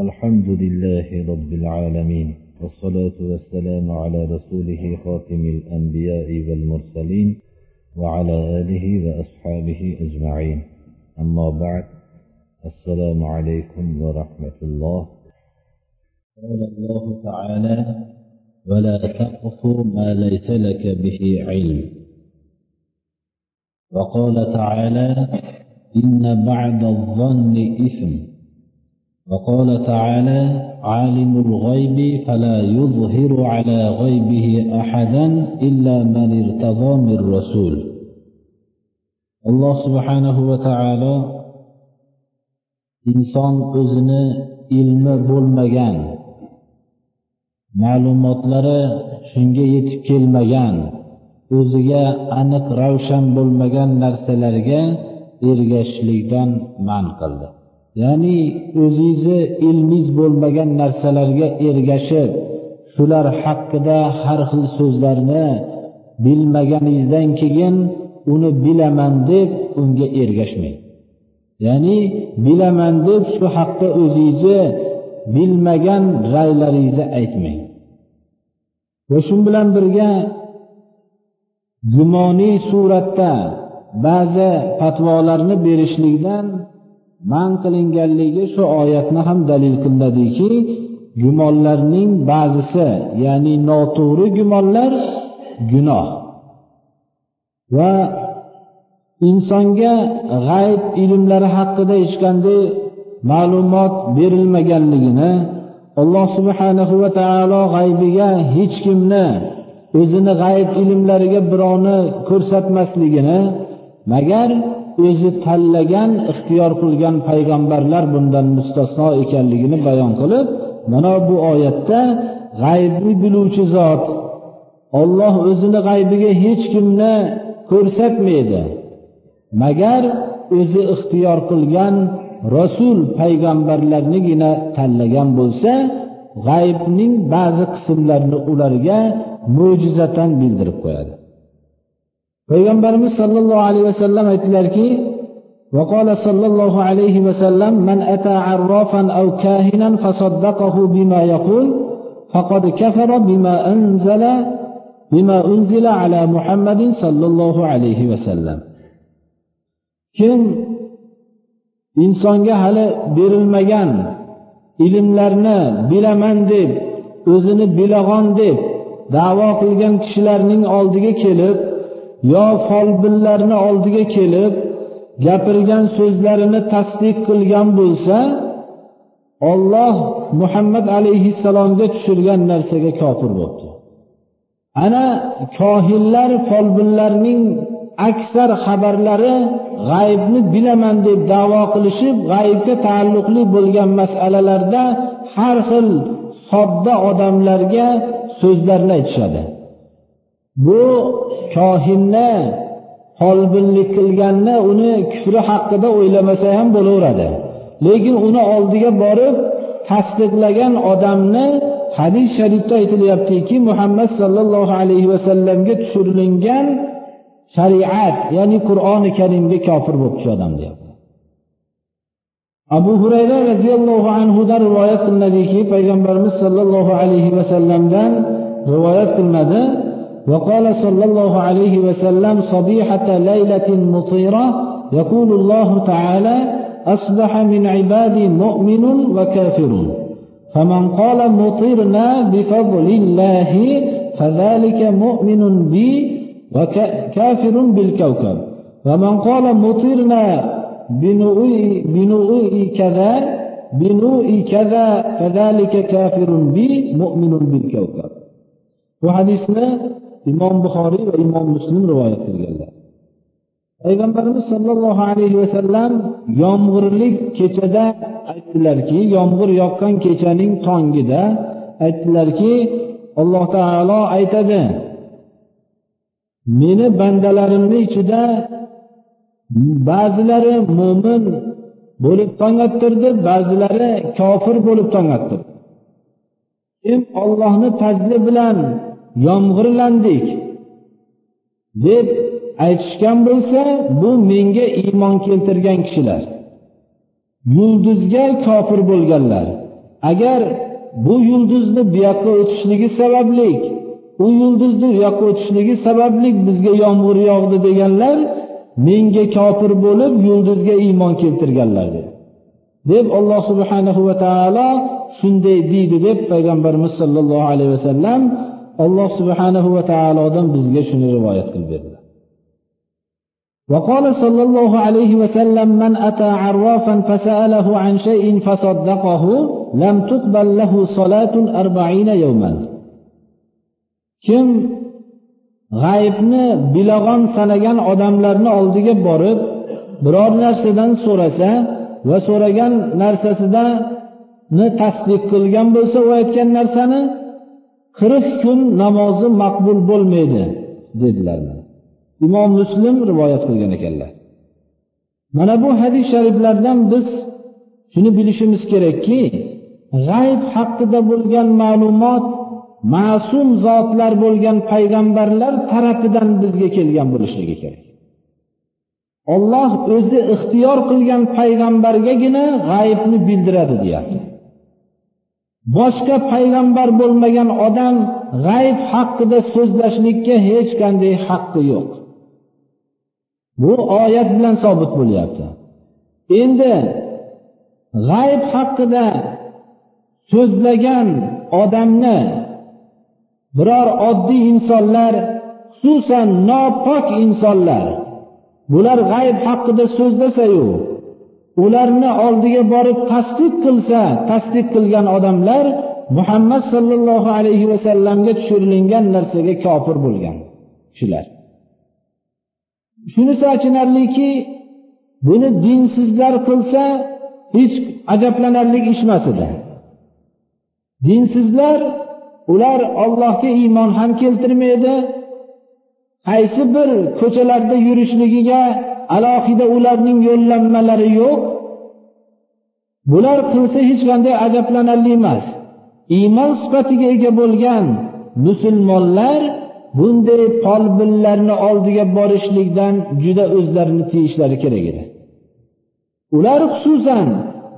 الحمد لله رب العالمين والصلاة والسلام على رسوله خاتم الأنبياء والمرسلين وعلى آله وأصحابه أجمعين. أما بعد السلام عليكم ورحمة الله. قال الله تعالى ولا تقف ما ليس لك به علم. وقال تعالى إن بعد الظن إثم. وقال تعالى عالم الغيب فلا يظهر على غيبه أحدا إلا من ارتضى من رسول alloh subhanahu va taolo inson o'zini ilmi bo'lmagan ma'lumotlari shunga yetib kelmagan o'ziga aniq ravshan bo'lmagan narsalarga ergashishlikdan man qildi Ya'ni o'zingizni ilmingiz bo'lmagan narsalarga ergashib shular haqida har xil so'zlarni bilmaganingizdan keyin uni bilaman deb unga ergashmang. Ya'ni bilaman deb shu haqda o'zingizni bilmagan raylaringizni aytmang. Va shu bilan birga gumoniy suratda ba'zi fatvolarni berishlikdan man qilinganligi shu oyatni ham dalil qilinadiki gumonlarning ba'zisi ya'ni noto'g'ri gumonlar gunoh. Va insonga g'ayb ilmlari haqida hech qanday ma'lumot berilmaganligini alloh subhanahu va taolo g'aybiga hech kimni o'zini g'ayb ilmlariga birovni ko'rsatmasligini magar o'zi tanlagan ixtiyor qilgan payg'ambarlar bundan mustasno ekanligini bayon qilib mana bu oyatda g'aybni biluvchi zot olloh o'zini g'aybiga hech kimni ko'rsatmaydi. Magar o'zi ixtiyor qilgan rasul payg'ambarlarnigina tanlagan bo'lsa g'aybning ba'zi qismlarini ularga mo'jizatan bildirib qo'yadi. payg'ambarimiz sollallohu alayhi vasallam aytdilarki وقال صلى الله عليه وسلم من أتى عرافا أو كاهنا فصدقه بما يقول فقد كفر بما أنزل بما أنزل على محمد صلى الله عليه وسلم kim insonga hali berilmagan ilmlarni bilaman deb o'zini bilag'on deb da'vo qilgan kishilarning oldiga kelib yo folbinlarni oldiga kelib gapirgan so'zlarini tasdiq qilgan bo'lsa olloh muhammad alayhissalomga tushirgan narsaga kofir bo'libdi. Ana kohinlar folbinlarning aksar xabarlari g'aybni bilaman deb da'vo qilishib g'aybga taalluqli bo'lgan masalalarda har xil sodda odamlarga so'zlarni aytishadi. Bu kohinni folbinlik qilganni uni kufri haqida o'ylamasa ham bo'laveradi. Lekin uni oldiga borib tasdiqlagan odamni hadis sharifda aytilyaptiki muhammad sollallohu alayhi vasallamga tushirilgan shariat ya'ni qur'oni karimga kofir bo'lib shu odam deyapti. Abu hurayra roziyallohu anhudan rivoyat qilinadiki payg'ambarimiz sollallohu alayhi vasallamdan rivoyat qilinadi. وقال صلى الله عليه وسلم صبيحة ليلة مطيرة يقول الله تعالى أصبح من عبادي مؤمن وكافر. فمن قال مطرنا بفضل الله فذلك مؤمن بي وكافر بالكوكب. ومن قال مطرنا بنوء بنوء كذا بنوء كذا فذلك كافر بي مؤمن بالكوكب. وحديثنا imom buxoriy va imom muslim rivoyat qilganlar. Payg'ambarimiz sollallohu alayhi vasallam yomg'irli kechada aytdilarki yomg'ir yoqqan kechaning tongida aytdilarki alloh taolo aytadi meni bandalarimni ichida ba'zilari mo'min bo'lib tong ottirdi ba'zilari kofir bo'lib tong ottirdi kim ollohni fazli bilan yomg'irlandik. Deb aytishgan bo'lsa bu menga iymon keltirgan kishilar. Yulduzga kofir bo'lganlar. Agar bu yulduzni bu yoqqa o'tishligi sababli u yulduzni u yoqqa o'tishligi sababli bizga yomg'ir yog'di deganlar menga kofir bo'lib yulduzga iymon keltirganlar dedi. Deb alloh subhanahu va taolo shunday deydi deb payg'ambarimiz sollallohu alayhi vasallam alloh subhanahu va taolodan bizga shuni rivoyat qilib berdi وقال صلى الله عليه وسلم من أتى عرافا فسأله عن شيء فصدقه لم تقبل له صلاة أربعين يوما kim g'aybni bilag'on sanagan odamlarni oldiga borib biror narsadan so'rasa va so'ragan narsasidani tasdiq qilgan bo'lsa u aytgan narsani qirq kun namozi maqbul bo'lmaydi dedilar imom muslim rivoyat qilgan ekanlar. Mana bu hadis shariflardan biz shuni bilishimiz kerakki g'ayb haqida bo'lgan ma'lumot ma'sum zotlar bo'lgan payg'ambarlar tarafidan bizga kelgan bo'lishligi kerak. Olloh o'zi ixtiyor qilgan payg'ambargagina g'aybni bildiradi deyapti. Boshqa payg'ambar bo'lmagan odam g'ayb haqida so'zlashlikka hech qanday haqqi yo'q. Bu oyat bilan sobit bo'lyapti. Endi g'ayb haqida so'zlagan odamni biror oddiy insonlar xususan nopok insonlar bular g'ayb haqida so'zlasayu ularni oldiga borib tasdiq qilsa tasdiq qilgan odamlar muhammad sollallohu alayhi vasallamga tushirilgan narsaga kofir bo'lgan kishilar. Shunisi achinarliki buni dinsizlar qilsa hech ajablanarli ish emas edi. Dinsizlar ular ollohga iymon ham keltirmaydi qaysi bir ko'chalarda yurishligiga alohida ularning yo'llanmalari yo'q. Bular qilsa hech qanday ajablanarli emas. Iymon sifatiga ega bo'lgan musulmonlar bunday folbinlarni oldiga borishlikdan juda o'zlarini tiyishlari kerak edi. Ular xususan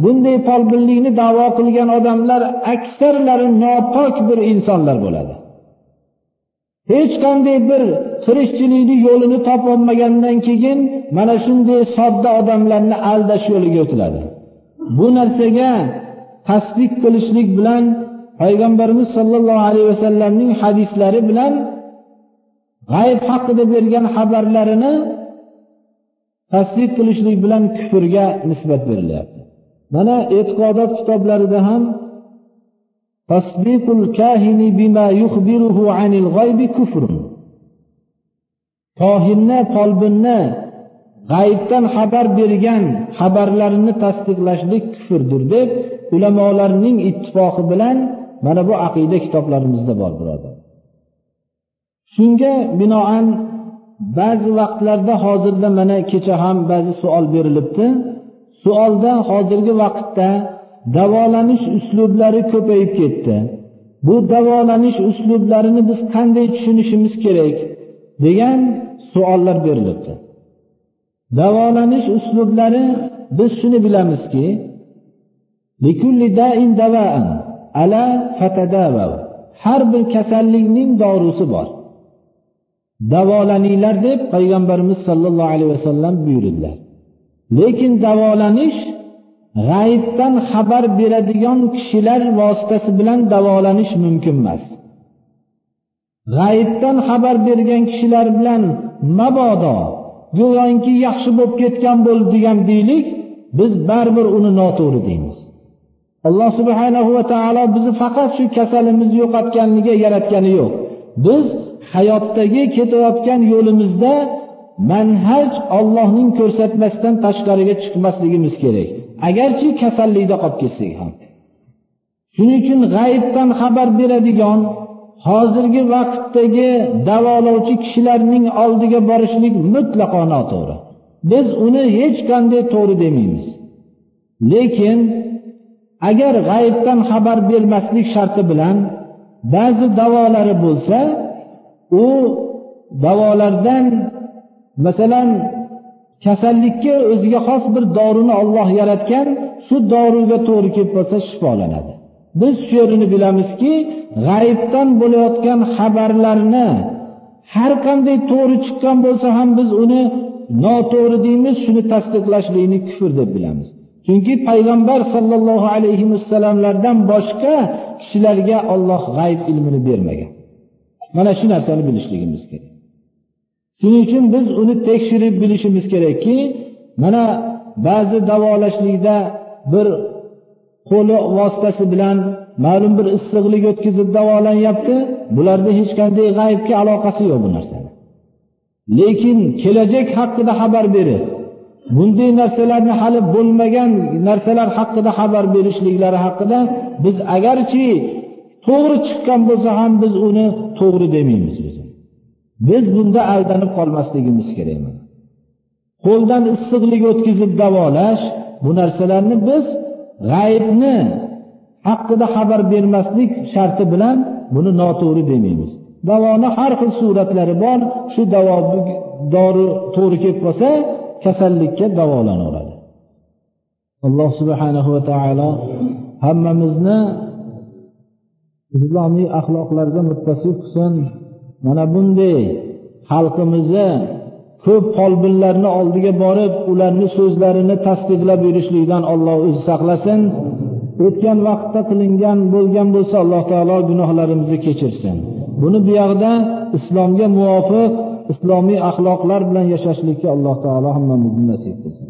bunday folbinlikni davo qilgan odamlar aksarlari nopok bir insonlar bo'ladi. Hech qanday bir tirikchilikni yo'lini topolmagandan keyin mana shunday sodda odamlarni aldash yo'liga o'tiladi. Bu narsaga tasdiq qilishlik bilan payg'ambarimiz sollallohu alayhi vasallamning hadislari bilan g'ayb haqida bergan xabarlarini tasdiq qilishlik bilan kufrga nisbat berilyapti. Mana e'tiqodot kitoblarida ham tasdiqul kahini bima yukhbiruhu anil g'aybi kufrun. Kohinni folbinni g'aybdan xabar bergan xabarlarini tasdiqlashlik kufrdir deb ulamolarning ittifoqi bilan mana bu aqida kitoblarimizda bor birodar. Shunga binoan ba'zi vaqtlarda hozirda mana kecha ham ba'zi savol berilibdi. Savolda hozirgi vaqtda davolanish uslublari ko'payib ketdi. Bu davolanish uslublarini biz qanday tushunishimiz kerak degan savollar berilibdi. Davolanish uslublari biz shuni bilamizki har bir kasallikning dorisi bor. Davolaninglar deb payg'ambarimiz sollallohu alayhi vasallam buyurdilar. Lekin davolanish g'ayibdan xabar beradigan kishilar vositasi bilan davolanish mumkin emas. G'ayibdan xabar bergan kishilar bilan mabodo go'yoki yaxshi bo'lib ketgan bo'ldi degan deylik biz baribir uni noto'g'ri deymiz. Alloh subhanahu va taolo bizni faqat shu kasalimizni yo'qotganligiga yaratgani yo'q. Biz hayotdagi ketayotgan yo'limizda manhaj ollohning ko'rsatmasidan tashqariga chiqmasligimiz kerak. Agarchi kasallikda qolib ketsak ham. Shuning uchun g'ayibdan xabar beradigan hozirgi vaqtdagi davolovchi kishilarning oldiga borishlik mutlaqo noto'g'ri. Biz uni hech qanday to'g'ri demaymiz. Lekin agar g'ayibdan xabar bermaslik sharti bilan ba'zi davolari bo'lsa u davolardan masalan kasallikka o'ziga xos bir dorini olloh yaratgan shu doriga to'g'ri kelib qolsa shifolanadi. Biz shu yerini bilamizki g'aybdan bo'layotgan xabarlarni har qanday to'g'ri chiqqan bo'lsa ham biz uni noto'g'ri deymiz shuni tasdiqlashlikni kufr deb bilamiz. Chunki payg'ambar sollallohu alayhi vasallamlardan boshqa kishilarga olloh g'ayb ilmini bermagan. Mana shu narsani bilishligimiz kerak. Shuning uchun biz uni tekshirib bilishimiz kerakki mana ba'zi davolashlikda bir qo'li vositasi bilan ma'lum bir issiqlik o'tkazib davolanyapti. Bularda hech qanday g'aybga aloqasi yo'q bu narsani lekin kelajak haqida xabar berib bunday narsalarni hali bo'lmagan narsalar haqida xabar berishliklari haqida biz agarchi to'g'ri chiqqan bo'lsa ham biz uni to'g'ri demaymiz. Biz bunda aldanib qolmasligimiz kerak qo'ldan issiqlik o'tkazib davolash bu narsalarni biz g'aybni haqida xabar bermaslik sharti bilan buni noto'g'ri demaymiz. Davoni har xil suratlari bor shu davo dori to'g'ri kelib qolsa kasallikka davolanaveradi. Alloh subhanahu va taolo hammamizni islomiy axloqlarga muttasif qilsin mana bunday xalqimizni ko'p folbinlarni oldiga borib ularni so'zlarini tasdiqlab yurishlikdan olloh o'zi saqlasin. O'tgan vaqtda qilingan bo'lgan bo'lsa alloh taolo gunohlarimizni kechirsin. Buni buyog'ida islomga muvofiq islomiy axloqlar bilan yashashlikka alloh taolo hammamizni nasib qilsin.